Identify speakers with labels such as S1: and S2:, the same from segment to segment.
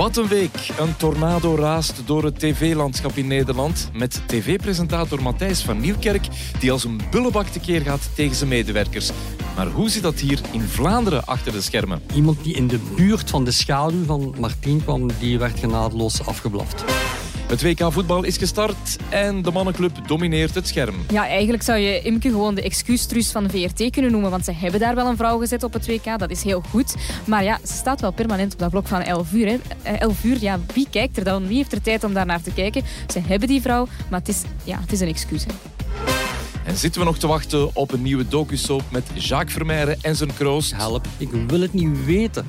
S1: Wat een week. Een tornado raast door het tv-landschap in Nederland met tv-presentator Matthijs van Nieuwkerk die als een bullebak tekeer gaat tegen zijn medewerkers. Maar hoe zit dat hier in Vlaanderen achter de schermen?
S2: Iemand die in de buurt van de schaduw van Martien kwam, die werd genadeloos afgeblaft.
S1: Het WK voetbal is gestart en de mannenclub domineert het scherm.
S3: Ja, eigenlijk zou je Imke gewoon de excuustruus van de VRT kunnen noemen, want ze hebben daar wel een vrouw gezet op het WK. Dat is heel goed. Maar ja, ze staat wel permanent op dat blok van 11 uur. Hè. 11 uur, ja, wie kijkt er dan? Wie heeft er tijd om daar naar te kijken? Ze hebben die vrouw, maar het is, ja, het is een excuus. Hè.
S1: En zitten we nog te wachten op een nieuwe docusoap met Jacques Vermeijren en zijn kroost?
S2: Help, ik wil het niet weten.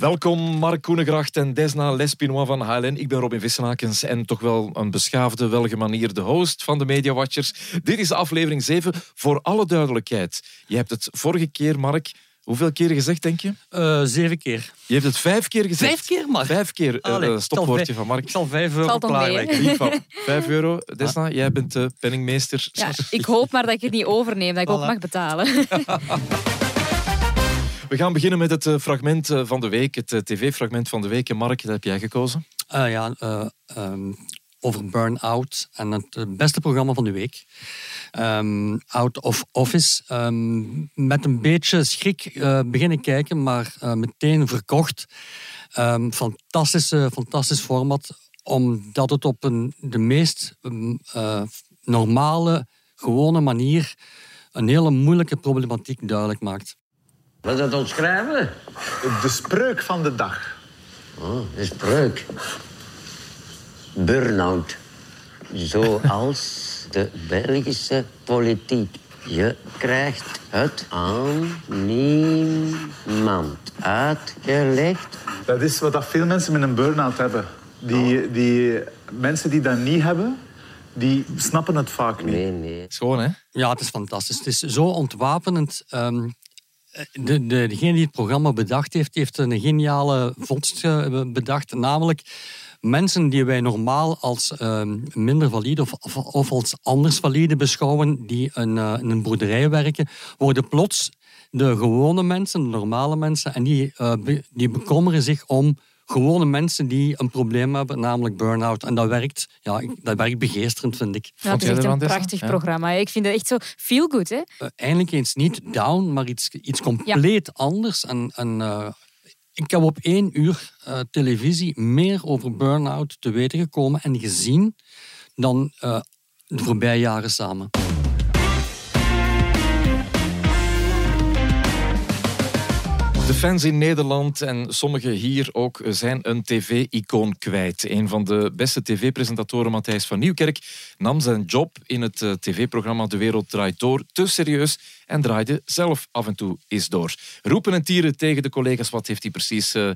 S1: Welkom Mark Koenegracht en Desna Lespinois van HLN. Ik ben Robin Vissenakens en toch wel een beschaafde, welgemanierde host van de Media Watchers. Dit is aflevering 7. Voor alle duidelijkheid, je hebt het vorige keer, Mark, hoeveel keer gezegd, denk je?
S2: Uh, zeven keer.
S1: Je hebt het vijf keer gezegd.
S2: Vijf keer, maar.
S1: Vijf keer, uh,
S2: Allee,
S1: stopwoordje van Mark.
S2: Ik zal vijf euro klaarleggen.
S1: Vijf euro. Desna, jij bent de penningmeester.
S3: Ja, ik hoop maar dat ik het niet overneem, dat ik ook mag betalen.
S1: We gaan beginnen met het fragment van de week, het tv-fragment van de week. En Mark, dat heb jij gekozen?
S2: Ja, um, over Burn-Out en het beste programma van de week. Um, out of Office. Um, met een beetje schrik beginnen kijken, maar meteen verkocht. fantastische, fantastisch format, omdat het op een, de meest normale, gewone manier een hele moeilijke problematiek duidelijk maakt.
S4: Wat is dat ontschrijven?
S5: De spreuk van de dag.
S4: Oh, de spreuk. Burnout. Zoals de Belgische politiek. Je krijgt het aan niemand uitgelegd.
S5: Dat is wat veel mensen met een burn-out hebben. Die, die mensen die dat niet hebben, die snappen het vaak niet.
S4: Nee, nee.
S1: Schoon, hè?
S2: Ja, het is fantastisch. Het is zo ontwapenend. Um, de, de, degene die het programma bedacht heeft, heeft een geniale vondst bedacht. Namelijk mensen die wij normaal als uh, minder valide of, of, als anders valide beschouwen, die een, uh, in een boerderij werken, worden plots de gewone mensen, de normale mensen, en die, die bekommeren zich om gewone mensen die een probleem hebben, namelijk burn-out. En dat werkt, ja, dat werkt begeesterend, vind ik.
S3: Ja, het is echt een prachtig programma. Ik vind het echt zo feel good. Hè?
S2: Uh, eindelijk eens niet down, maar iets, iets compleet ja. anders. En, en uh, ik heb op één uur uh, televisie meer over burn-out te weten gekomen en gezien dan de voorbije jaren samen.
S1: De fans in Nederland en sommigen hier ook zijn een tv-icoon kwijt. Een van de beste tv-presentatoren, Matthijs van Nieuwkerk, nam zijn job in het tv-programma De Wereld Draait Door te serieus en draaide zelf af en toe eens door. Roepen en tieren tegen de collega's, wat heeft hij precies... Uh,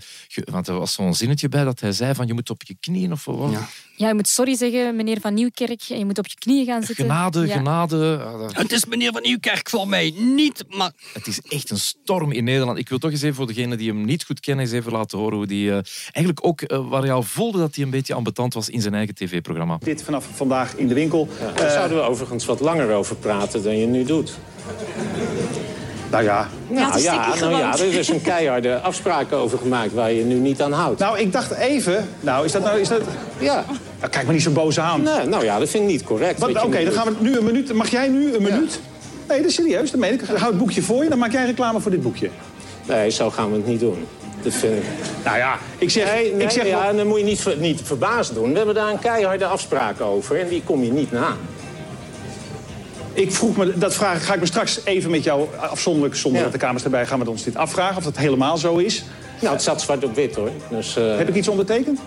S1: want er was zo'n zinnetje bij dat hij zei van je moet op je knieën of wat.
S3: Ja. ja, je moet sorry zeggen, meneer Van Nieuwkerk. Je moet op je knieën gaan zitten.
S1: Genade,
S3: ja.
S1: genade.
S2: Het is meneer Van Nieuwkerk voor mij niet, maar...
S1: Het is echt een storm in Nederland. Ik wil toch eens even voor degenen die hem niet goed kennen, eens even laten horen hoe die... Uh, eigenlijk ook uh, waar al voelde dat hij een beetje ambetant was in zijn eigen tv-programma.
S6: Dit vanaf vandaag in de winkel.
S7: Ja, daar zouden we overigens wat langer over praten dan je nu doet.
S6: Nou ja.
S7: Nou ja, nou ja, er is een keiharde afspraak over gemaakt waar je nu niet aan houdt.
S6: Nou, ik dacht even... Nou, is dat nou... Is dat...
S7: Ja.
S6: Nou, kijk maar niet zo boos aan.
S7: Nee, nou ja, dat vind ik niet correct.
S6: Oké, okay, dan gaan we nu een minuut... Mag jij nu een minuut? Ja. Nee, dat is serieus, dat meen ik. Hou het boekje voor je, dan maak jij reclame voor dit boekje.
S7: Nee, zo gaan we het niet doen. Dat vind ik...
S6: Nou ja, ik zeg...
S7: Nee, nee
S6: ik zeg
S7: ja, dan moet je niet, ver, niet verbaasd doen. We hebben daar een keiharde afspraak over en die kom je niet na.
S6: Ik vroeg me, dat vraag ga ik me straks even met jou afzonderlijk, zonder ja. dat de kamers erbij gaan, met ons dit afvragen. Of dat helemaal zo is.
S7: Nou, het zat zwart op wit hoor. Dus, uh...
S6: Heb ik iets ondertekend?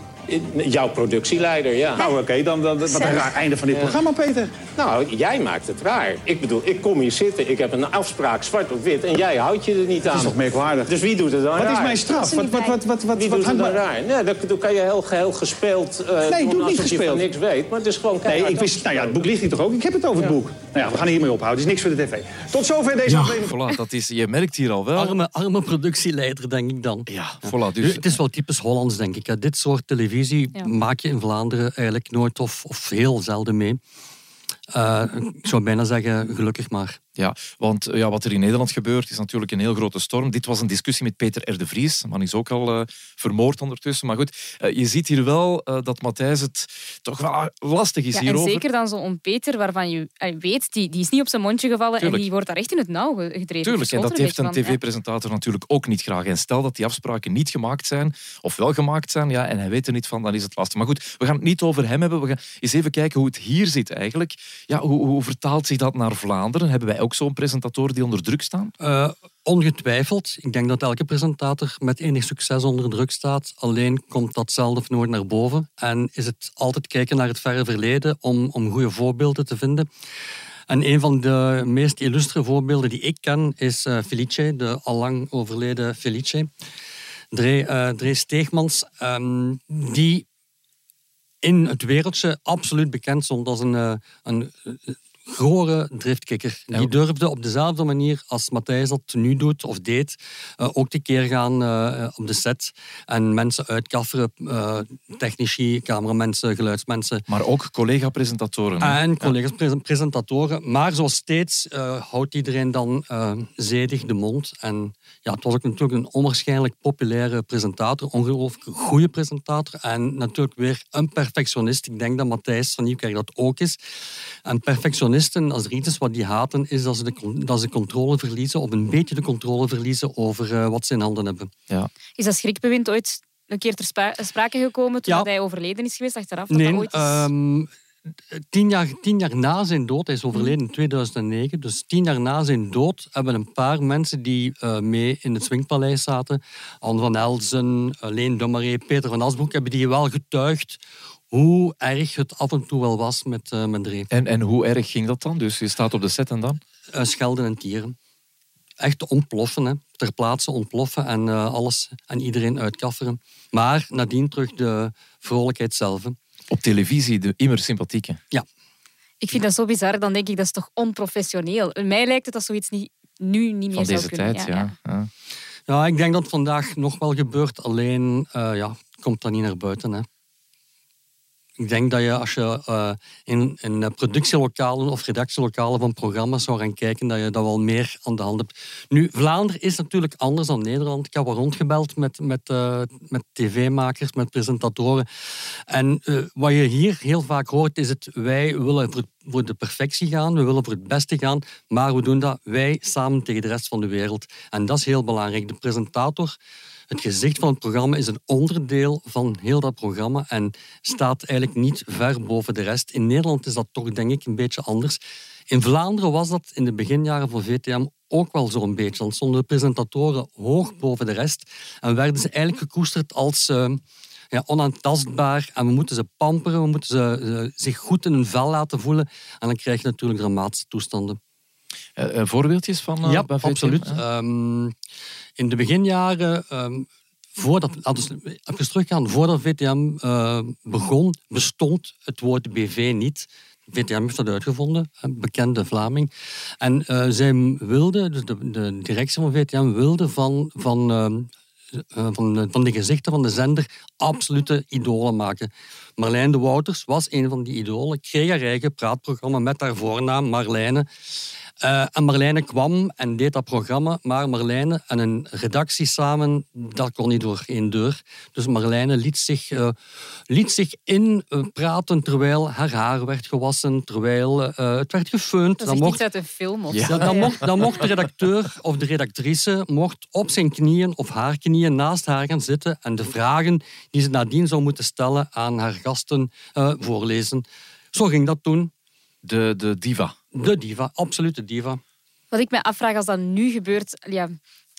S7: Jouw productieleider, ja.
S6: Nou, oké, dan, dan, wat een raar einde van dit programma, Peter.
S7: Nou, jij maakt het raar. Ik bedoel, ik kom hier zitten, ik heb een afspraak zwart op wit... en jij houdt je er niet aan.
S6: Dat is toch merkwaardig?
S7: Dus wie doet het dan
S6: Wat
S7: raar?
S6: is mijn straf? Wat, wat, wat, wat, wat,
S7: Wie
S6: wat
S7: doet het
S6: hangt
S7: dan raar? Nee, dat, dat kan je heel, heel gespeeld uh,
S6: Nee, ik doe niet
S7: alsof je
S6: gespeeld.
S7: van niks weet. Maar het is gewoon
S6: Nee, ik wist, nou ja, het boek ligt hier toch ook? Ik heb het over het boek. Nou ja, we gaan hiermee ophouden. Het is niks voor de tv. Tot zover deze aflevering.
S1: Voilà, dat is, je merkt hier al wel.
S2: Arme, arme productieleider, denk ik dan.
S1: Ja, voilà. Dus,
S2: het is wel typisch Hollands, denk ik. hè. Dit soort televisie
S3: Ja.
S2: maak je in Vlaanderen eigenlijk nooit of, of heel zelden mee. Eh, ik zou bijna zeggen, gelukkig maar.
S1: Ja, want eh, ja, wat er in Nederland gebeurt is natuurlijk een heel grote storm. Dit was een discussie met Peter R. de Vries. De man is ook al eh, vermoord ondertussen. Maar goed, eh, je ziet hier wel dat Matthijs het toch wel lastig is
S3: Ja, en
S1: hierover.
S3: zeker dan zo'n Peter, waarvan je weet, die, die is niet op zijn mondje gevallen
S1: Tuurlijk.
S3: en die wordt daar echt in het nauw ge- gedreven.
S1: Tuurlijk, en dat heeft een tv-presentator natuurlijk ook niet graag. En stel dat die afspraken niet gemaakt zijn, of wel gemaakt zijn, ja, en hij weet er niet van, dan is het lastig. Maar goed, we gaan het niet over hem hebben. We gaan eens even kijken hoe het hier zit eigenlijk. Ja, hoe, hoe vertaalt zich dat naar Vlaanderen? Hebben wij ook zo'n presentatoren die onder druk staan?
S2: Eh, ongetwijfeld. Ik denk dat elke presentator met enig succes onder druk staat. Alleen komt dat zelf nooit naar boven. En is het altijd kijken naar het verre verleden om, om goede voorbeelden te vinden. En een van de meest illustre voorbeelden die ik ken is eh, Felice, de allang overleden Felice. Dre, Dre Steegmans, ehm, die in het wereldje absoluut bekend stond als een, een gore driftkikker. Die durfde op dezelfde manier als Matthijs dat nu doet of deed, eh, ook te keer gaan eh, op de set en mensen uitkafferen, eh, technici, cameramensen, geluidsmensen.
S1: Maar ook collega-presentatoren.
S2: En collega's, pre- presentatoren. Maar zoals steeds eh, houdt iedereen dan eh, zedig de mond. En ja, het was ook natuurlijk een onwaarschijnlijk populaire presentator. Ongelooflijk goede presentator. En natuurlijk weer een perfectionist. Ik denk dat Matthijs van Nieuwkerk dat ook is. En perfectionisten, als er iets is wat die haten, is dat ze de, dat ze controle verliezen. Of een beetje de controle verliezen over eh, wat ze in handen hebben.
S1: Ja.
S3: Is dat schrikbewind ooit een keer ter spra- sprake gekomen toen
S2: Ja.
S3: hij overleden is geweest achteraf? Dat
S2: Nee,
S3: dat ooit is...
S2: ehm, tien, jaar, tien jaar na zijn dood, hij is overleden in 2009, dus tien jaar na zijn dood hebben een paar mensen die eh, mee in het Swingpaleis zaten, Anne van Elzen, Leen Dommeré, Peter van Asbroek, hebben die wel getuigd hoe erg het af en toe wel was met, eh met Dre.
S1: En, en hoe erg ging dat dan? Dus je staat op de set en dan?
S2: Eh, schelden en tieren. Echt ontploffen, hè. ter plaatse ontploffen en eh, alles en iedereen uitkafferen. Maar nadien terug de vrolijkheid zelf. hè.
S1: Op televisie, de immer sympathieke.
S3: Ik vind dat zo bizar, dan denk ik dat is toch onprofessioneel. Mij lijkt het dat zoiets niet, nu niet meer
S1: Van
S3: zou
S1: deze
S3: kunnen.
S1: tijd, ja. ja.
S2: Ja, ik denk dat het vandaag nog wel gebeurt, alleen eh, ja, het komt dat niet naar buiten. Hè. Ik denk dat je als je eh, in, eh, productielokalen of redactielokalen van programma's zou gaan kijken, dat je dat wel meer aan de hand hebt. Nu, Vlaanderen is natuurlijk anders dan Nederland. Ik heb wel rondgebeld met, met, eh, met tv-makers, met presentatoren. En wat je hier heel vaak hoort, is het wij willen voor, voor de perfectie gaan, we willen voor het beste gaan, maar we doen dat wij samen tegen de rest van de wereld. En dat is heel belangrijk. De presentator het gezicht van het programma is een onderdeel van heel dat programma en staat eigenlijk niet ver boven de rest. In Nederland is dat toch, denk ik, een beetje anders. In Vlaanderen was dat in de beginjaren van VTM ook wel zo'n beetje. Dan stonden de presentatoren hoog boven de rest en werden ze eigenlijk gekoesterd als eh, ja, onaantastbaar. En we moeten ze pamperen, we moeten ze eh, zich goed in hun vel laten voelen. En dan krijg je natuurlijk dramatische toestanden.
S1: Eh, voorbeeldjes van
S2: Ja, absoluut. Ehm, in de beginjaren, ehm, voordat, laten we even teruggaan, voordat VTM eh, begon, bestond het woord BV niet. VTM heeft dat uitgevonden, een bekende Vlaming. En eh, zij wilde, dus de, de directie van VTM wilde van, van, ehm, eh, van, de- van de gezichten van de zender absolute idolen maken. Marlijn de Wouters was een van die idolen. Kreeg haar eigen praatprogramma met haar voornaam Marlijne. Eh, en Marlijne kwam en deed dat programma, maar Marlijne en een redactie samen, dat kon niet door één deur. Dus Marlijne liet zich, eh, liet zich in eh, praten terwijl haar haar werd gewassen, terwijl eh, het werd gefeund.
S3: Dat is
S2: mocht,
S3: uit een film. Of
S1: Ja.
S3: zo.
S2: dan, dan mocht, dan mocht de redacteur of de redactrice mocht op zijn knieën of haar knieën naast haar gaan zitten en de vragen die ze nadien zou moeten stellen aan haar gasten eh, voorlezen. Zo ging dat toen.
S1: De, de diva.
S2: De diva, absolute diva.
S3: Wat ik me afvraag als dat nu gebeurt, ja,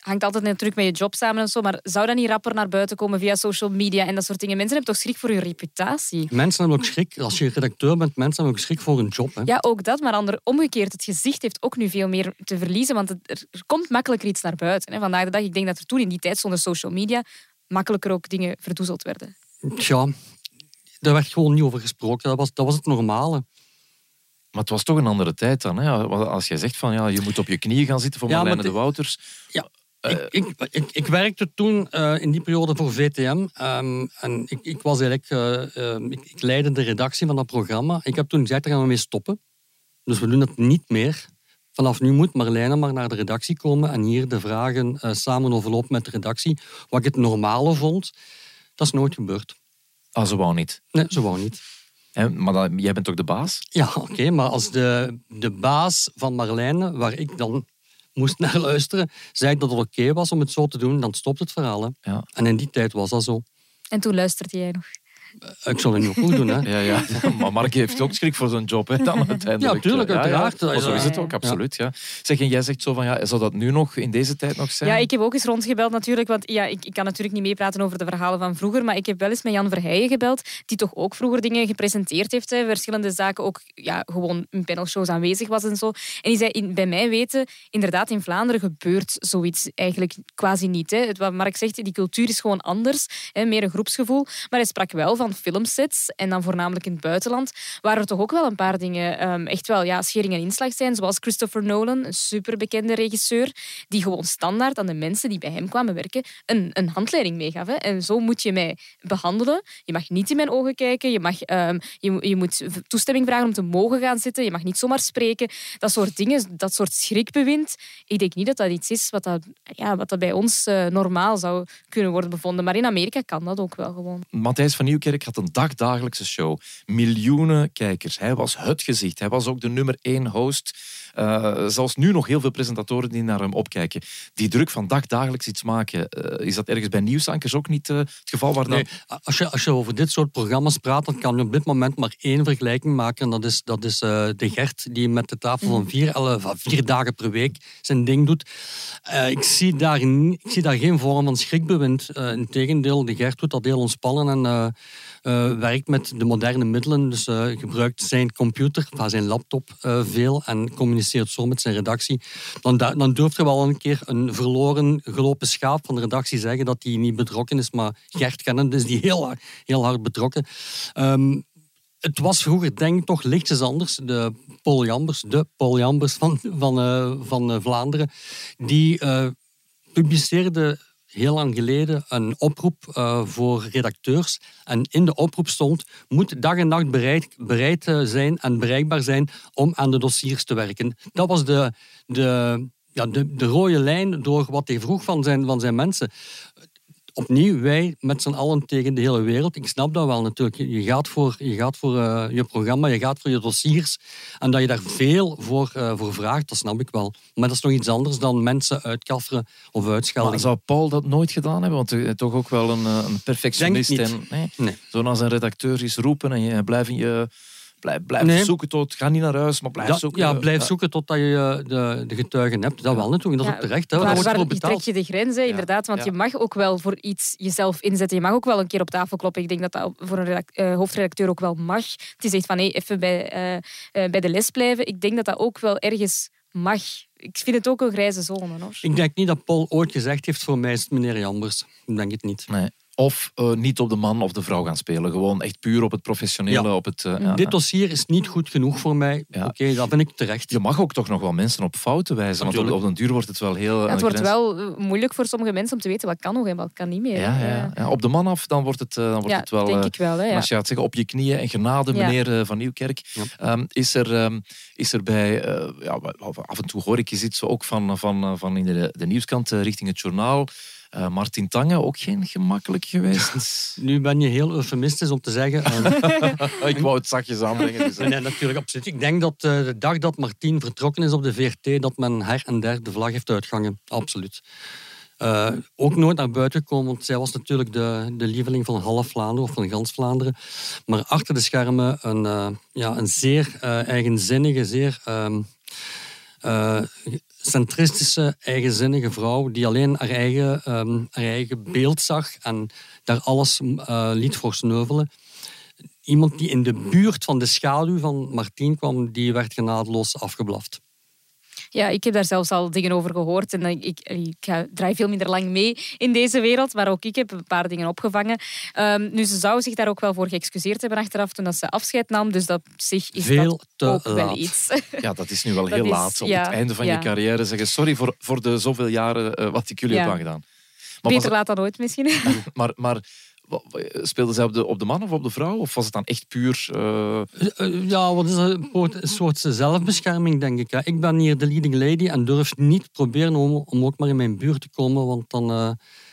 S3: hangt altijd natuurlijk met je job samen en zo, maar zou dat niet rapper naar buiten komen via social media en dat soort dingen? Mensen hebben toch schrik voor hun reputatie?
S2: Mensen hebben ook schrik, als je redacteur bent, mensen hebben ook schrik voor hun job. Hè.
S3: Ja, ook dat, maar ander, omgekeerd, het gezicht heeft ook nu veel meer te verliezen, want het, er, er komt makkelijker iets naar buiten. Hè. Vandaag de dag, ik denk dat er toen in die tijd zonder social media makkelijker ook dingen verdoezeld werden.
S2: Tja, daar werd gewoon niet over gesproken. Dat was, dat was het normale.
S1: Maar het was toch een andere tijd dan. Hè? Als jij zegt van ja, je moet op je knieën gaan zitten voor
S2: Ja,
S1: de Wouters.
S2: Ja, ik, ik, ik, ik werkte toen eh, in die periode voor VTM. ehm, en ik, ik was eigenlijk... eh, eh, ik, leidde de redactie van dat programma. Ik heb toen gezegd, daar gaan we mee stoppen. Dus we doen dat niet meer. Vanaf nu moet Marlijne maar naar de redactie komen en hier de vragen eh, samen overlopen met de redactie. Wat ik het normale vond, dat is nooit gebeurd.
S1: Ah, ze wou niet.
S2: Nee, ze wou niet.
S1: Hè, maar dan, jij bent toch de baas?
S2: Ja, oké, maar als de, de baas van Marlijne, waar ik dan moest naar luisteren, zei dat het oké was om het zo te doen, dan stopt het verhaal. Hè.
S1: Ja.
S2: En in die tijd was dat zo.
S3: En toen luisterde jij nog.
S2: Ik zal het nu goed doen. Hè.
S1: Ja, ja. Maar Mark heeft ook schrik voor zo'n job, hè, dan uiteindelijk.
S2: Ja, tuurlijk, uiteraard.
S1: Maar zo is het ook, absoluut. Ja. Zeg, en jij zegt zo van, ja, zou dat nu nog, in deze tijd nog zijn?
S3: Ja, ik heb ook eens rondgebeld natuurlijk, want ja, ik, ik kan natuurlijk niet meepraten over de verhalen van vroeger, maar ik heb wel eens met Jan Verheijen gebeld, die toch ook vroeger dingen gepresenteerd heeft, hè, verschillende zaken, ook ja, gewoon in panelshows aanwezig was en zo. En die zei, in, bij mij weten, inderdaad, in Vlaanderen gebeurt zoiets eigenlijk quasi niet. Hè. Het, wat Mark zegt, die cultuur is gewoon anders, hè, meer een groepsgevoel. Maar hij sprak wel van filmsets, en dan voornamelijk in het buitenland, waar er toch ook wel een paar dingen ehm, echt wel ja, schering en inslag zijn, zoals Christopher Nolan, een superbekende regisseur, die gewoon standaard aan de mensen die bij hem kwamen werken een, een handleiding meegaf. Hè. En zo moet je mij behandelen. Je mag niet in mijn ogen kijken. Je, mag, ehm, je, je moet toestemming vragen om te mogen gaan zitten. Je mag niet zomaar spreken. Dat soort dingen, dat soort schrikbewind. Ik denk niet dat dat iets is wat, dat, ja, wat dat bij ons eh, normaal zou kunnen worden bevonden. Maar in Amerika kan dat ook wel gewoon.
S1: Matthijs van had een dagdagelijkse show. Miljoenen kijkers. Hij was het gezicht. Hij was ook de nummer één host. Eh, zelfs nu nog heel veel presentatoren die naar hem opkijken. Die druk van dagdagelijks iets maken. eh, is dat ergens bij nieuwsankers ook niet eh, het geval? Waar dan...
S2: Nee, als, je, als je over dit soort programma's praat, dan kan je op dit moment maar één vergelijking maken. En dat is, dat is eh, de Gert, die met de tafel van vier, elf, van vier dagen per week zijn ding doet. Eh, ik, zie daar, ik zie daar geen vorm van schrikbewind. Uh, Integendeel, de Gert doet dat heel ontspannen en werkt met de moderne middelen. Dus eh, gebruikt zijn computer, zijn laptop eh, veel en communiceert zo met zijn redactie. Dan, da- dan durft je wel een keer een verloren gelopen schaap van de redactie zeggen dat hij niet betrokken is, maar Gert kennen, is die heel, heel hard betrokken. Ehm, het was vroeger denk ik toch lichtjes anders. De Paul Jambers, de van, van, eh, van eh, Vlaanderen, die eh, publiceerde heel lang geleden een oproep eh, voor redacteurs. En in de oproep stond, moet dag en nacht bereid, bereid eh, zijn en bereikbaar zijn om aan de dossiers te werken. Dat was de, de, ja, de, de rode lijn door wat hij vroeg van zijn, van zijn mensen opnieuw, wij met z'n allen tegen de hele wereld. Ik snap dat wel natuurlijk. Je gaat voor je, gaat voor, eh, je programma, je gaat voor je dossiers. En dat je daar veel voor, eh, voor vraagt, dat snap ik wel. Maar dat is nog iets anders dan mensen uitkafferen of uitschelden.
S1: Maar zou Paul dat nooit gedaan hebben? Want hij is toch ook wel een, eh, een perfectionist.
S2: Denk
S1: En, nee,
S2: Nee.
S1: Zo als een redacteur is roepen en je blijft, in je, blijf, blijf
S2: Nee.
S1: zoeken tot... Ga niet naar huis, maar blijf
S2: Ja,
S1: zoeken.
S2: ja, blijf zoeken totdat je eh, de, de getuigen hebt. Dat wel natuurlijk, dat is
S3: Ja,
S2: ook terecht. Hè.
S3: Waar,
S2: wordt
S3: waar
S2: voor
S3: trek
S2: betaald.
S3: je de grens, hè, inderdaad? Want
S1: ja.
S3: je mag ook wel voor iets jezelf inzetten. Je mag ook wel een keer op tafel kloppen. Ik denk dat dat voor een eh, hoofdredacteur ook wel mag. Die zegt van, hé, even bij, eh, eh, bij de les blijven. Ik denk dat dat ook wel ergens mag. Ik vind het ook een grijze zone, hoor.
S2: Ik denk niet dat Paul ooit gezegd heeft, voor mij is het meneer Jambers. Ik denk het niet.
S1: Nee. Of eh, niet op de man of de vrouw gaan spelen. Gewoon echt puur op het professionele.
S2: Ja.
S1: Op het, eh, ja.
S2: Dit dossier is niet goed genoeg voor mij.
S1: Ja.
S2: Oké, dat vind ik terecht.
S1: Je mag ook toch nog wel mensen op fouten wijzen. Want op, den duur wordt het wel heel...
S3: Ja,
S1: aan
S3: het wordt
S1: grens.
S3: wel eh, moeilijk voor sommige mensen om te weten wat kan nog en wat kan niet meer.
S1: Ja, ja, ja. Op de man af, dan wordt het, eh, dan wordt
S3: Ja,
S1: het wel...
S3: denk
S1: eh,
S3: ik wel. Hè,
S1: En
S3: ja.
S1: als je gaat zeggen op je knieën en genade,
S3: Ja.
S1: meneer eh, Van Nieuwkerk,
S2: Ja.
S1: ehm, is, er, ehm, is er bij, eh, ja, af en toe hoor ik je iets ook van, van, van in de, de nieuwskant eh, richting het journaal. Eh, Martin Tange, ook geen gemakkelijk geweest.
S2: Nu ben je heel eufemistisch om te zeggen. eh,
S1: ik wou het zachtjes aanbrengen. Dus,
S2: nee, natuurlijk, absoluut. Ik denk dat eh, de dag dat Martien vertrokken is op de VRT, dat men her en der de vlag heeft uitgangen. Absoluut. Eh, ook nooit naar buiten gekomen, want zij was natuurlijk de, de lieveling van half Vlaanderen of van gans Vlaanderen. Maar achter de schermen een, eh, ja, een zeer eh, eigenzinnige, zeer ehm, eh, centristische, eigenzinnige vrouw die alleen haar eigen, ehm, haar eigen beeld zag en daar alles uh, liet voor sneuvelen. Iemand die in de buurt van de schaduw van Martien kwam, die werd genadeloos afgeblaft.
S3: Ja, ik heb daar zelfs al dingen over gehoord. En ik, ik, draai veel minder lang mee in deze wereld. Maar ook ik heb een paar dingen opgevangen. Um, nu, ze zou zich daar ook wel voor geëxcuseerd hebben achteraf toen dat ze afscheid nam. Dus dat op zich is
S2: veel
S3: dat
S2: te
S3: ook
S2: laat.
S3: wel iets.
S1: Ja, dat is nu wel heel laat. Op het einde van
S3: ja.
S1: je carrière zeggen sorry voor, voor de zoveel jaren uh, wat ik jullie heb aangedaan. Maar,
S3: Beter laat dan nooit misschien.
S1: maar, maar wa- wa- speelde zij op de, op de man of op de vrouw? Of was het dan echt puur... Eh,
S2: Ja, wat is een soort zelfbescherming, denk ik. Ik ben hier de leading lady en durf niet proberen om, om ook maar in mijn buurt te komen, want dan, eh,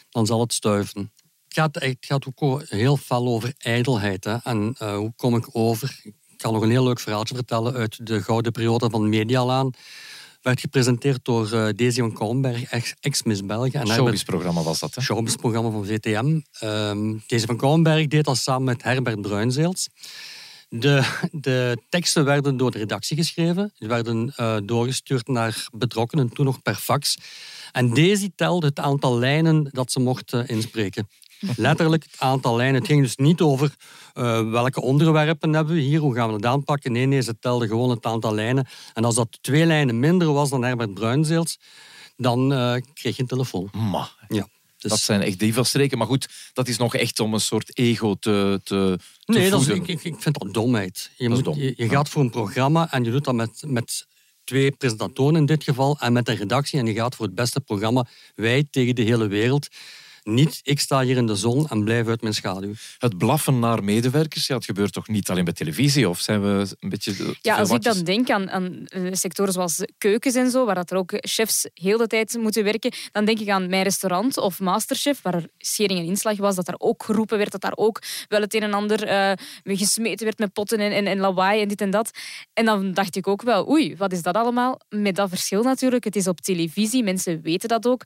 S2: dan zal het stuiven. Het gaat, het gaat ook heel fel over ijdelheid. Hè. En hoe kom ik over? Ik kan nog een heel leuk verhaaltje vertellen uit de gouden periode van Medialaan. Werd gepresenteerd door Daisy van Kouwenberg, ex- ex-Miss België. En Herbert-
S1: showbiz-programma was dat, hè?
S2: showbizprogramma van VTM. Ehm deze van Kouwenberg deed dat samen met Herbert Bruinzeels. De, de teksten werden door de redactie geschreven. Die werden eh, doorgestuurd naar betrokkenen, toen nog per fax. En deze telde het aantal lijnen dat ze mochten inspreken. Letterlijk het aantal lijnen. Het ging dus niet over eh, welke onderwerpen hebben we hier, hoe gaan we het aanpakken. Nee, nee, ze telden gewoon het aantal lijnen. En als dat twee lijnen minder was dan Herbert Bruinzeels, dan eh, kreeg je een telefoon.
S1: Ma,
S2: Ja. Dus-
S1: dat zijn echt diefstreken. Maar goed, dat is nog echt om een soort ego te, te, te
S2: Nee, dat is, ik, ik vind dat domheid. Je,
S1: Dat
S2: moet,
S1: dom,
S2: je, je
S1: ja.
S2: gaat voor een programma en je doet dat met, met twee presentatoren in dit geval en met een redactie en je gaat voor het beste programma. Wij tegen de hele wereld. Niet, ik sta hier in de zon en blijf uit mijn schaduw.
S1: Het blaffen naar medewerkers, ja, het gebeurt toch niet alleen bij televisie? Of zijn we een beetje...
S3: Ja, als ik dan denk aan, aan eh, sectoren zoals keukens en zo, waar dat er ook chefs heel de tijd moeten werken, dan denk ik aan mijn restaurant of Masterchef, waar er schering en inslag was, dat daar ook geroepen werd, dat daar ook wel het een en ander eh, gesmeten werd met potten en, en, en lawaai en dit en dat. En dan dacht ik ook wel, oei, wat is dat allemaal? Met dat verschil natuurlijk, het is op televisie, mensen weten dat ook.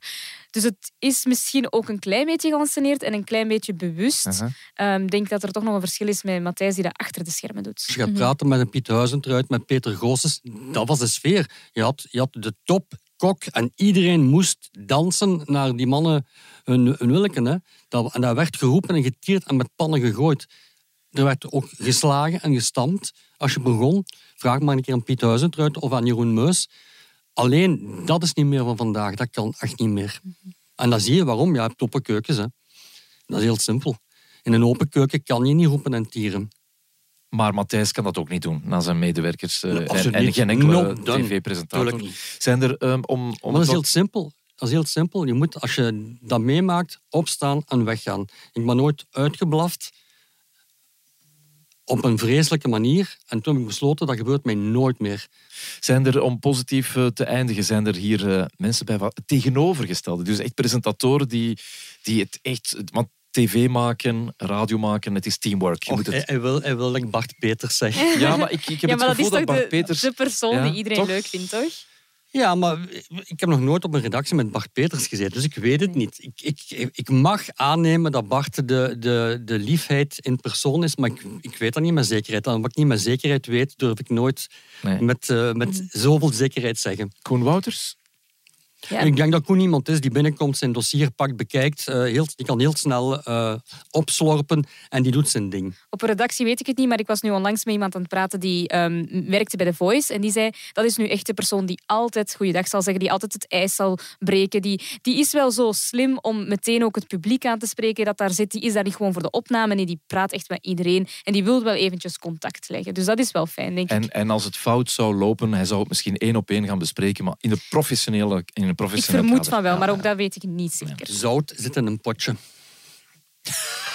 S3: Dus het is misschien ook een klein beetje geanceneerd en een klein beetje bewust.
S1: Uh-huh.
S3: Ehm, Ik denk dat er toch nog een verschil is met Matthijs die dat achter de schermen doet.
S2: Als je gaat praten met een Piet Huizentruid, met Peter Goossens, dat was de sfeer. Je had, je had de top kok en iedereen moest dansen naar die mannen hun, hun willeken. Hè. Dat, en dat werd geroepen en getierd en met pannen gegooid. Er werd ook geslagen en gestampt. Als je begon, vraag maar een keer aan Piet Huizentruid of aan Jeroen Meus. Alleen, dat is niet meer van vandaag. Dat kan echt niet meer. En dan zie je waarom. Je hebt open keukens. Hè. Dat is heel simpel. In een open keuken kan je niet roepen en tieren.
S1: Maar Matthijs kan dat ook niet doen naar zijn medewerkers.
S2: Nee,
S1: en, geen enkele
S2: No
S1: tv-presentator. Zijn er ehm, om... om
S2: dat is heel simpel. Dat is heel simpel. Je moet, als je dat meemaakt, opstaan en weggaan. Ik ben nooit uitgeblaft op een vreselijke manier. En toen heb ik besloten, dat gebeurt mij nooit meer.
S1: Zijn er, om positief eh, te eindigen, zijn er hier eh, mensen bij wat het tegenovergestelde? Dus echt presentatoren die, die het echt... Want tv maken, radio maken, het is teamwork. Je
S2: Och,
S1: moet het...
S2: hij, hij wil, hij wil dat ik Bart Peters zeg.
S1: Ja, maar ik, ik heb
S3: ja,
S1: het
S3: maar dat
S1: gevoel
S3: is
S1: dat,
S3: toch
S1: Bart
S3: de,
S1: Peters...
S3: de persoon
S1: Ja,
S3: die iedereen
S1: toch?
S3: leuk vindt, toch?
S2: Ja, maar ik heb nog nooit op een redactie met Bart Peters gezeten, dus ik weet het niet. Ik, ik, ik mag aannemen dat Bart de, de, de liefheid in persoon is, maar ik, ik weet dat niet met zekerheid. En wat ik niet met zekerheid weet, durf ik nooit
S1: Nee.
S2: met, eh, met zoveel zekerheid zeggen.
S1: Koen Wouters?
S3: Ja.
S2: Ik denk dat Koen iemand is die binnenkomt, zijn dossier pakt, bekijkt, eh, heel, die kan heel snel eh, opslorpen en die doet zijn ding.
S3: Op een redactie weet ik het niet, maar ik was nu onlangs met iemand aan het praten die ehm, werkte bij The Voice. En die zei, dat is nu echt de persoon die altijd goeiedag zal zeggen, die altijd het ijs zal breken. Die, die is wel zo slim om meteen ook het publiek aan te spreken dat daar zit. Die is daar niet gewoon voor de opname, nee, die praat echt met iedereen. En die wil wel eventjes contact leggen. Dus dat is wel fijn, denk ik.
S1: En, en als het fout zou lopen, hij zou het misschien één op één gaan bespreken, maar in de professionele, in een
S3: Ik vermoed
S1: kader.
S3: van wel, maar ook dat weet ik niet zeker.
S2: Zout zit in een potje.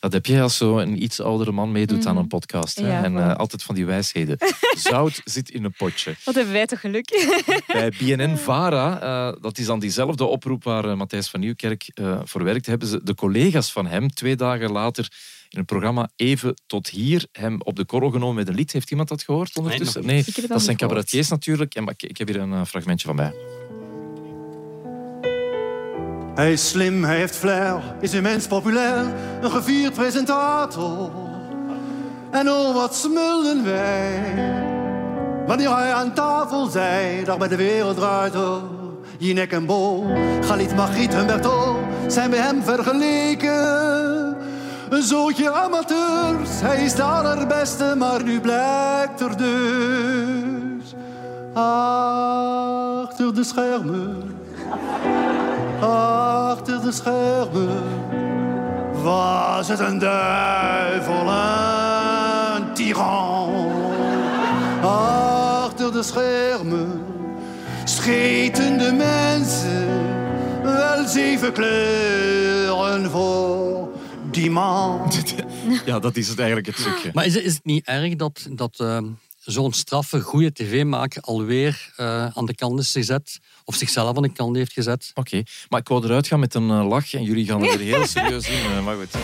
S1: Dat heb jij als zo een iets oudere man meedoet aan een podcast. Hè?
S3: Mhm. Ja,
S1: en eh, altijd van die wijsheden. Zout zit in een potje.
S3: Wat hebben wij toch geluk.
S1: Bij BNN-Vara, eh, dat is dan diezelfde oproep waar eh, Matthijs van Nieuwkerk eh, voor werkt, hebben ze de collega's van hem twee dagen later in het programma Even tot hier hem op de korrel genomen met een lied. Heeft iemand dat gehoord ondertussen? Nee, dat zijn cabaretiers natuurlijk. En, maar ik, ik heb hier een fragmentje van mij.
S8: Hij is slim, hij heeft flair, is immens populair, een gevierd presentator. En oh, wat smullen wij. Wanneer hij aan tafel zei, dag bij de wereld door. Jinek en Bo, Galit, Margriet en Bertol zijn bij hem vergeleken. Een zootje amateurs, hij is de allerbeste, maar nu blijkt er dus achter de schermen, achter de schermen was het een duivel, een tiran. Achter de schermen scheten de mensen wel zeven kleuren voor die man.
S1: Ja, dat is het eigenlijk het trucje.
S2: Maar is het, is het niet erg dat, dat eh, zo'n straffe, goede tv-maker alweer eh, aan de kant is gezet? Of zichzelf aan de kant heeft gezet?
S1: Oké, maar ik wou eruit gaan met een eh, lach en jullie gaan er heel serieus in. eh, maar goed.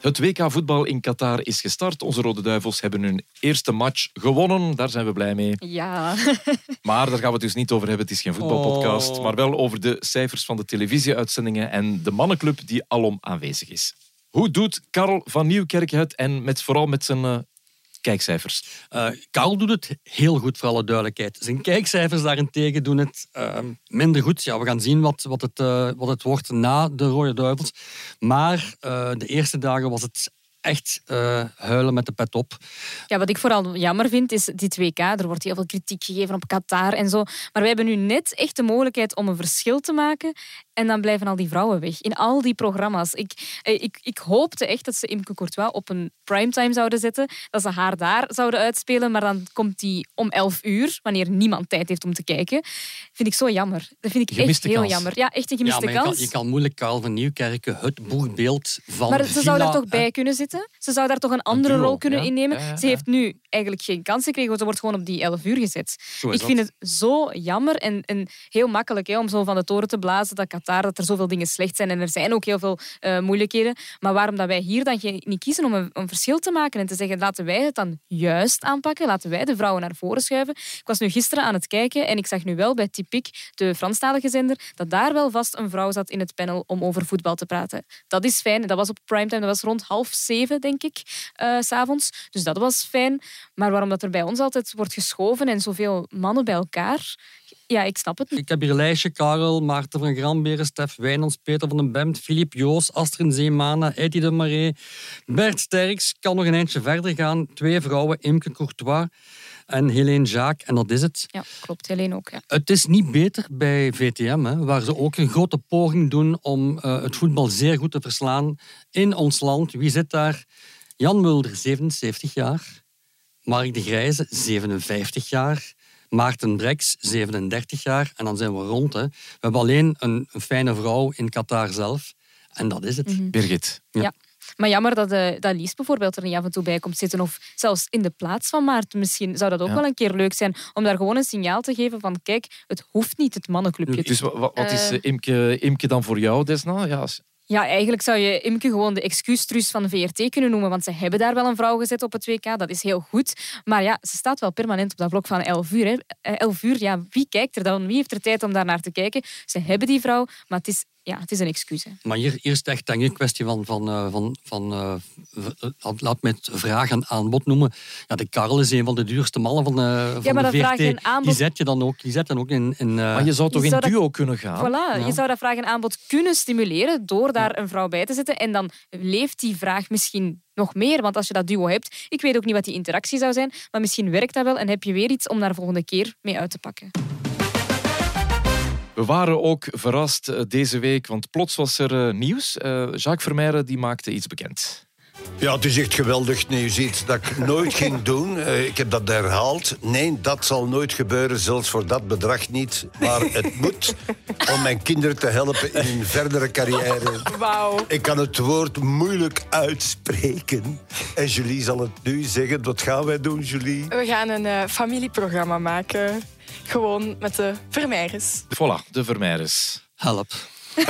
S1: Het WK voetbal in Qatar is gestart. Onze Rode Duivels hebben hun eerste match gewonnen. Daar zijn we blij mee.
S3: Ja.
S1: Maar daar gaan we het dus niet over hebben. Het is geen voetbalpodcast.
S2: Oh.
S1: Maar wel over de cijfers van de televisieuitzendingen en de mannenclub die alom aanwezig is. Hoe doet Karel van Nieuwkerk het en met, vooral met zijn eh, kijkcijfers?
S2: Eh Karel doet het heel goed, voor alle duidelijkheid. Zijn kijkcijfers daarentegen doen het eh, minder goed. Ja, we gaan zien wat, wat, het, eh, wat het wordt na de Rode Duivels. Maar eh, de eerste dagen was het echt eh, huilen met de pet op.
S3: Ja, wat ik vooral jammer vind, is dit WK. Er wordt heel veel kritiek gegeven op Qatar en zo. Maar wij hebben nu net echt de mogelijkheid om een verschil te maken. En dan blijven al die vrouwen weg. In al die programma's. Ik, eh, ik, ik hoopte echt dat ze Imke Courtois op een primetime zouden zetten. Dat ze haar daar zouden uitspelen. Maar dan komt die om 11 uur, wanneer niemand tijd heeft om te kijken. Vind ik zo jammer. Dat vind ik
S1: Gemiste
S3: echt heel
S1: kans.
S3: jammer. Ja, echt een
S2: Ja,
S3: gemiste
S2: maar je kan,
S3: kans.
S2: je kan moeilijk Karel van Nieuwkerken, het boegbeeld van
S3: Maar ze zou daar toch bij kunnen zitten? Ze zou daar toch een andere
S1: duo,
S3: rol kunnen
S1: ja.
S3: innemen?
S1: Ja, ja,
S3: Ze
S1: ja.
S3: heeft nu eigenlijk geen kans gekregen, want ze wordt gewoon op die 11 uur gezet. Ik vind het zo jammer en, en heel makkelijk hè, om zo van de toren te blazen dat Qatar, dat er zoveel dingen slecht zijn en er zijn ook heel veel eh, moeilijkheden. Maar waarom dat wij hier dan niet kiezen om een, een verschil te maken en te zeggen laten wij het dan juist aanpakken, laten wij de vrouwen naar voren schuiven. Ik was nu gisteren aan het kijken en ik zag nu wel bij Typiek, de Franstalige zender, dat daar wel vast een vrouw zat in het panel om over voetbal te praten. Dat is fijn. Dat was op primetime, dat was rond half zeven, denk ik, eh, s s'avonds. Dus dat was fijn. Maar waarom dat er bij ons altijd wordt geschoven en zoveel mannen bij elkaar, ja, ik snap het niet.
S2: Ik heb hier een lijstje. Karel, Maarten van Gramberen, Stef Wijnands, Peter van den Bemt, Filip Joos, Astrid Zeemana, Eddie de Marais, Bert Sterks. Kan nog een eindje verder gaan. Twee vrouwen, Imke Courtois en Helene Jacques. En dat is het.
S3: Ja, klopt. Helene ook. Ja.
S2: Het is niet beter bij VTM, hè, waar ze ook een grote poging doen om eh, het voetbal zeer goed te verslaan in ons land. Wie zit daar? Jan Mulder, 77 jaar. Mark de Grijze, 57 jaar. Maarten Breks, 37 jaar. En dan zijn we rond. Hè. We hebben alleen een, een fijne vrouw in Qatar zelf. En dat is het.
S1: Birgit.
S3: Ja. Maar jammer dat, eh dat Lies bijvoorbeeld er niet af en toe bij komt zitten. Of zelfs in de plaats van Maarten misschien. Zou dat ook
S1: Ja.
S3: wel een keer leuk zijn. Om daar gewoon een signaal te geven van kijk, het hoeft niet het mannenclubje.
S1: Dus wa- wa- wat is
S3: Eh.
S1: eh, Imke, Imke dan voor jou, Desna? Ja, als-
S3: Ja, eigenlijk zou je Imke gewoon de excuustruus van VRT kunnen noemen. Want ze hebben daar wel een vrouw gezet op het WK. Dat is heel goed. Maar ja, ze staat wel permanent op dat blok van 11 uur. Hè. Eh, 11 uur, ja, wie kijkt er dan? Wie heeft er tijd om daar naar te kijken? Ze hebben die vrouw, maar het is, ja, het is een excuus. Hè.
S2: Maar hier, hier is het echt denk ik, een kwestie van, van, eh, van, van eh, eh, laat me het vraag en aanbod noemen. Ja, de Karel is een van de duurste mannen van, de van
S3: maar
S2: de
S3: dat vraag
S2: VRT.
S3: en aanbod-
S2: Die zet je dan ook, die zet dan ook in... in eh,
S1: maar je zou toch
S3: je
S1: in
S3: zou dat-
S1: duo kunnen gaan?
S3: Voilà,
S2: Ja.
S3: je zou dat vraag en aanbod kunnen stimuleren door daar een vrouw bij te zetten. En dan leeft die vraag misschien nog meer. Want als je dat duo hebt, ik weet ook niet wat die interactie zou zijn, maar misschien werkt dat wel en heb je weer iets om daar volgende keer mee uit te pakken.
S1: We waren ook verrast eh, deze week, want plots was er eh, nieuws. Eh, Jacques Vermeijren die maakte iets bekend.
S9: Ja, het is echt geweldig nieuws. Iets dat ik nooit ging doen. Eh, ik heb dat herhaald. Nee, dat zal nooit gebeuren, zelfs voor dat bedrag niet. Maar het moet om mijn kinderen te helpen in hun verdere carrière.
S10: Wauw.
S9: Ik kan het woord moeilijk uitspreken. En Julie zal het nu zeggen. Wat gaan wij doen, Julie?
S10: We gaan een eh, familieprogramma maken. Gewoon met de Vermeijers.
S1: Voilà, de Vermeijers.
S2: Help.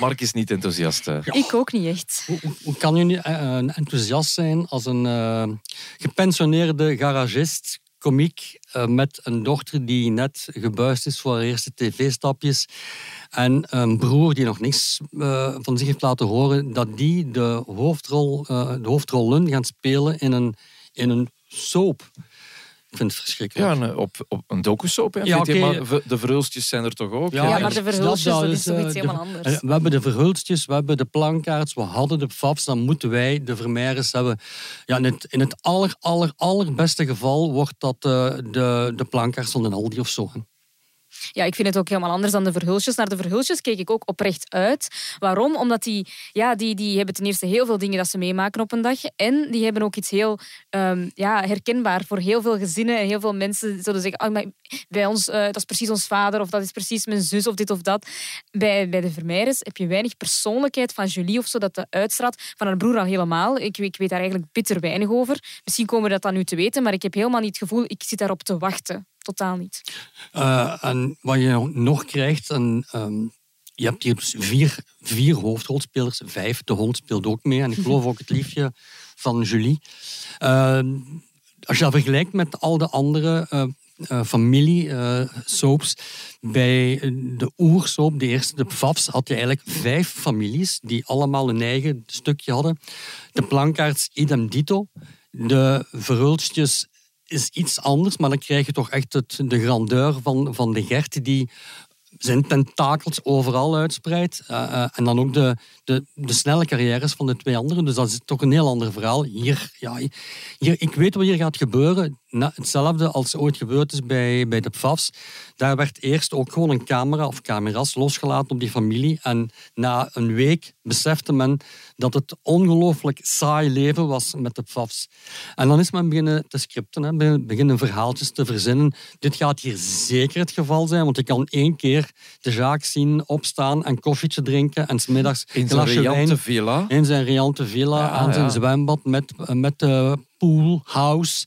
S1: Mark is niet enthousiast.
S3: Ik ook niet echt.
S2: Hoe, kan je nu eh, een enthousiast zijn als een eh, gepensioneerde garagist komiek eh, met een dochter die net gebuist is voor haar eerste tv-stapjes. En een broer die nog niks van zich heeft laten horen, dat die de, hoofdrol, eh, de hoofdrollen gaan spelen in een, in een soap. Ik vind het verschrikkelijk.
S1: Ja, een, op, op een docusoap. Ja,
S2: oké.
S1: maar de verhulstjes zijn er toch ook?
S3: Ja, maar de verhulstjes, dat is toch
S2: eh,
S3: iets
S2: de-
S3: helemaal anders.
S2: eh, We hebben de verhulstjes, we hebben de plankaarts, we hadden de fafs, dan moeten wij de vermeires hebben. Ja, in het, in het aller, aller, allerbeste geval wordt dat eh, de, de plankaarts van een Aldi of zo.
S3: Ja, ik vind het ook helemaal anders dan de verhulsjes. Naar de verhulsjes keek ik ook oprecht uit. Waarom? Omdat die, ja, die, die hebben ten eerste heel veel dingen dat ze meemaken op een dag. En die hebben ook iets heel ehm, ja, herkenbaar voor heel veel gezinnen. En heel veel mensen zullen zeggen, ah, maar bij ons, eh, dat is precies ons vader. Of dat is precies mijn zus of dit of dat. Bij, bij de Vermeijers heb je weinig persoonlijkheid van Julie of zo dat dat uitstraalt. Van haar broer al helemaal. Ik, ik weet daar eigenlijk bitter weinig over. Misschien komen we dat dan nu te weten. Maar ik heb helemaal niet het gevoel, ik zit daarop te wachten. Totaal niet.
S2: Eh, en wat je nog krijgt, en, ehm, je hebt hier dus vier, vier hoofdrolspelers, vijf. De hond speelt ook mee. En ik geloof ook het liefje van Julie. Ehm, als je dat vergelijkt met al de andere eh, eh, familie-soaps, bij de oersoap, de eerste, de Pfafs, had je eigenlijk vijf families die allemaal een eigen stukje hadden. De plankaarts idem dito. De verhulstjes is iets anders, maar dan krijg je toch echt het, de grandeur van, van de Gert die zijn tentakels overal uitspreidt. Eh, eh, en dan ook de, de, de snelle carrières van de twee anderen. Dus dat is toch een heel ander verhaal. Hier, ja, hier, ik weet wat hier gaat gebeuren. Hetzelfde als ooit gebeurd is bij, bij de PFAFs. Daar werd eerst ook gewoon een camera of camera's losgelaten op die familie. En na een week besefte men dat het ongelooflijk saai leven was met de PFAFs. En dan is men beginnen te scripten, hè, be- beginnen verhaaltjes te verzinnen. Dit gaat hier zeker het geval zijn, want je kan één keer de zaak zien opstaan en koffietje drinken en smiddags
S1: In
S2: glasje wijn
S1: villa.
S2: in zijn riante villa
S1: Ja,
S2: aan zijn
S1: ja.
S2: zwembad met, met de poolhouse.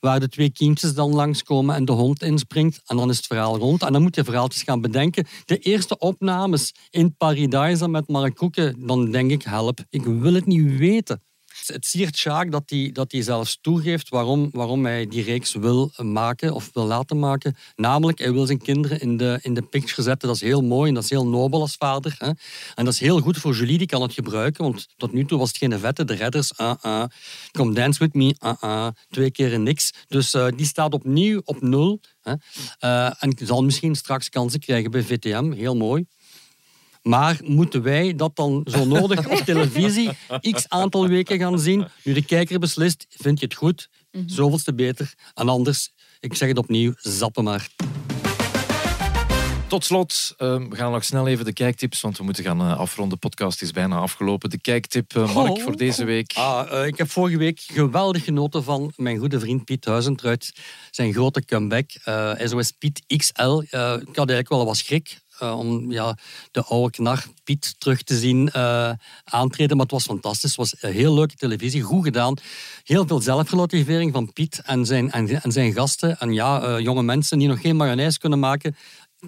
S2: Waar de twee kindjes dan langskomen en de hond inspringt. En dan is het verhaal rond. En dan moet je verhaaltjes gaan bedenken. De eerste opnames in Paradise met Mark Koeken. Dan denk ik, help, ik wil het niet weten. Het siert Sjaak dat hij dat hij zelfs toegeeft waarom, waarom hij die reeks wil maken of wil laten maken. Namelijk, hij wil zijn kinderen in de, in de picture zetten. Dat is heel mooi en dat is heel nobel als vader. Hè? En dat is heel goed voor Julie, die kan het gebruiken. Want tot nu toe was het geen vette. De redders, uh, uh. Come dance with me, uh, uh. Twee keer niks. Dus eh, die staat opnieuw op nul. Hè? Eh, en zal misschien straks kansen krijgen bij VTM. Heel mooi. Maar moeten wij dat dan zo nodig op televisie x aantal weken gaan zien? Nu de kijker beslist, vind je het goed? Zoveelste beter. En anders, ik zeg het opnieuw, zappen maar.
S1: Tot slot, ehm, we gaan nog snel even de kijktips, want we moeten gaan eh, afronden. De podcast is bijna afgelopen. De kijktip, eh, Mark,
S2: Oh.
S1: voor deze week.
S2: Ah, eh, ik heb vorige week geweldig genoten van mijn goede vriend Piet Huizentruid. Zijn grote comeback, eh SOS Piet XL. Ik had eigenlijk wel wat schrik eh, om ja, de oude knar Piet terug te zien eh, aantreden. Maar het was fantastisch. Het was een heel leuke televisie, goed gedaan. Heel veel zelfrelativering van Piet en zijn, en, zijn gasten. En ja, eh, jonge mensen die nog geen mayonaise kunnen maken.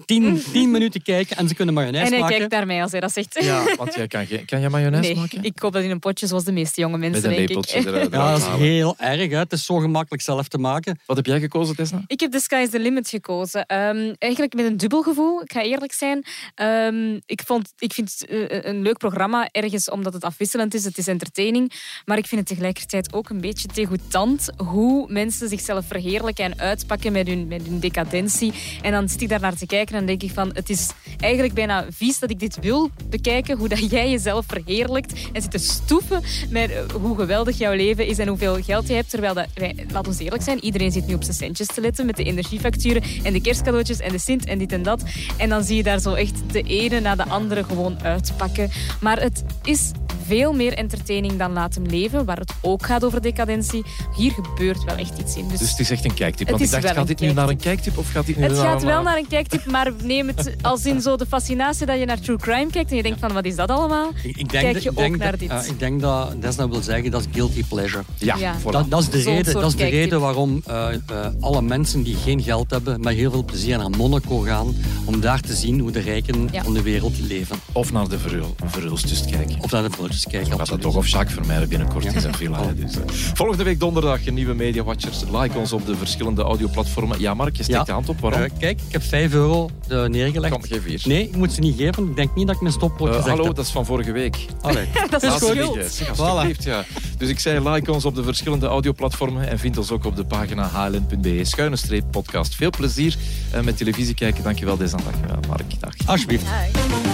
S2: Tien, tien minuten kijken en ze kunnen mayonaise
S3: En hij
S2: maken.
S3: kijkt naar mij als hij dat zegt.
S1: Ja, want jij kan, geen- kan jij mayonaise
S3: Nee,
S1: maken?
S3: ik koop dat in een potje zoals de meeste jonge mensen,
S1: Met een
S3: denk
S1: lepeltje
S3: ik.
S1: eruit.
S2: Ja, dat is
S1: halen.
S2: heel erg. Hè. Het is zo gemakkelijk zelf te maken.
S1: Wat heb jij gekozen, Tesna?
S3: Ik heb The Sky is the Limit gekozen. Ehm, eigenlijk met een dubbel gevoel, ik ga eerlijk zijn. Ehm, ik, vond, ik vind het eh, een leuk programma, ergens omdat het afwisselend is, het is entertaining. Maar ik vind het tegelijkertijd ook een beetje degoutant hoe mensen zichzelf verheerlijken en uitpakken met hun, met hun decadentie. En dan zit ik daar naar te kijken en denk ik van, het is eigenlijk bijna vies dat ik dit wil bekijken, hoe dat jij jezelf verheerlijkt en zit te stoeven met eh, hoe geweldig jouw leven is en hoeveel geld je hebt. Terwijl, dat, wij, laat ons eerlijk zijn, iedereen zit nu op zijn centjes te letten met de energiefacturen en de kerstcadeautjes en de Sint en dit en dat. En dan zie je daar zo echt de ene na de andere gewoon uitpakken. Maar het is veel meer entertaining dan Laat hem leven, waar het ook gaat over decadentie. Hier gebeurt wel echt iets in. Dus,
S1: Dus het is echt een kijktip.
S3: Het
S1: Want ik dacht, gaat dit nu naar een kijktip of gaat dit nu
S3: het
S1: naar
S3: gaat wel
S1: eh,
S3: naar een kijktip, maar neem het als in zo de fascinatie dat je naar true crime kijkt en je denkt van wat is dat allemaal?
S2: Ik, ik denk,
S3: Kijk je
S2: ik
S3: ook
S2: denk
S3: naar
S2: dat,
S3: dit?
S2: eh, ik denk dat Desna wil zeggen dat is guilty pleasure.
S1: Ja,
S3: Ja.
S1: voilà.
S2: Dat, dat is de reden, dat is de reden waarom eh, eh, alle mensen die geen geld hebben met heel veel plezier naar Monaco gaan om daar te zien hoe de rijken
S3: Ja.
S2: van de wereld leven.
S1: Of naar de verhulstjes kijken.
S2: Of naar de eens kijken.
S1: Gaat dat toch of Jacques Vermeijden binnenkort in zijn villa. hè, Dus. Volgende week donderdag een nieuwe Media Watchers. Like ons op de verschillende audioplatformen. Ja, Mark, je steekt
S2: Ja.
S1: de hand op. Waarom?
S2: Eh, kijk, ik heb 5 euro eh, neergelegd. Nee, ik moet ze niet geven. Ik denk niet dat ik mijn stopwoord gezegd
S1: hallo,
S2: heb.
S1: dat is van vorige week.
S2: Allee.
S3: Dat is schuld.
S1: Zeg, alsjeblieft, ja. Dus ik zei, like ons op de verschillende audioplatformen en vind ons ook op de pagina hln.be. Schuine streep podcast. Veel plezier eh, met televisie kijken. Dankjewel, deze dag. Mark. Dag.
S2: Alsjeblieft.
S3: Dag.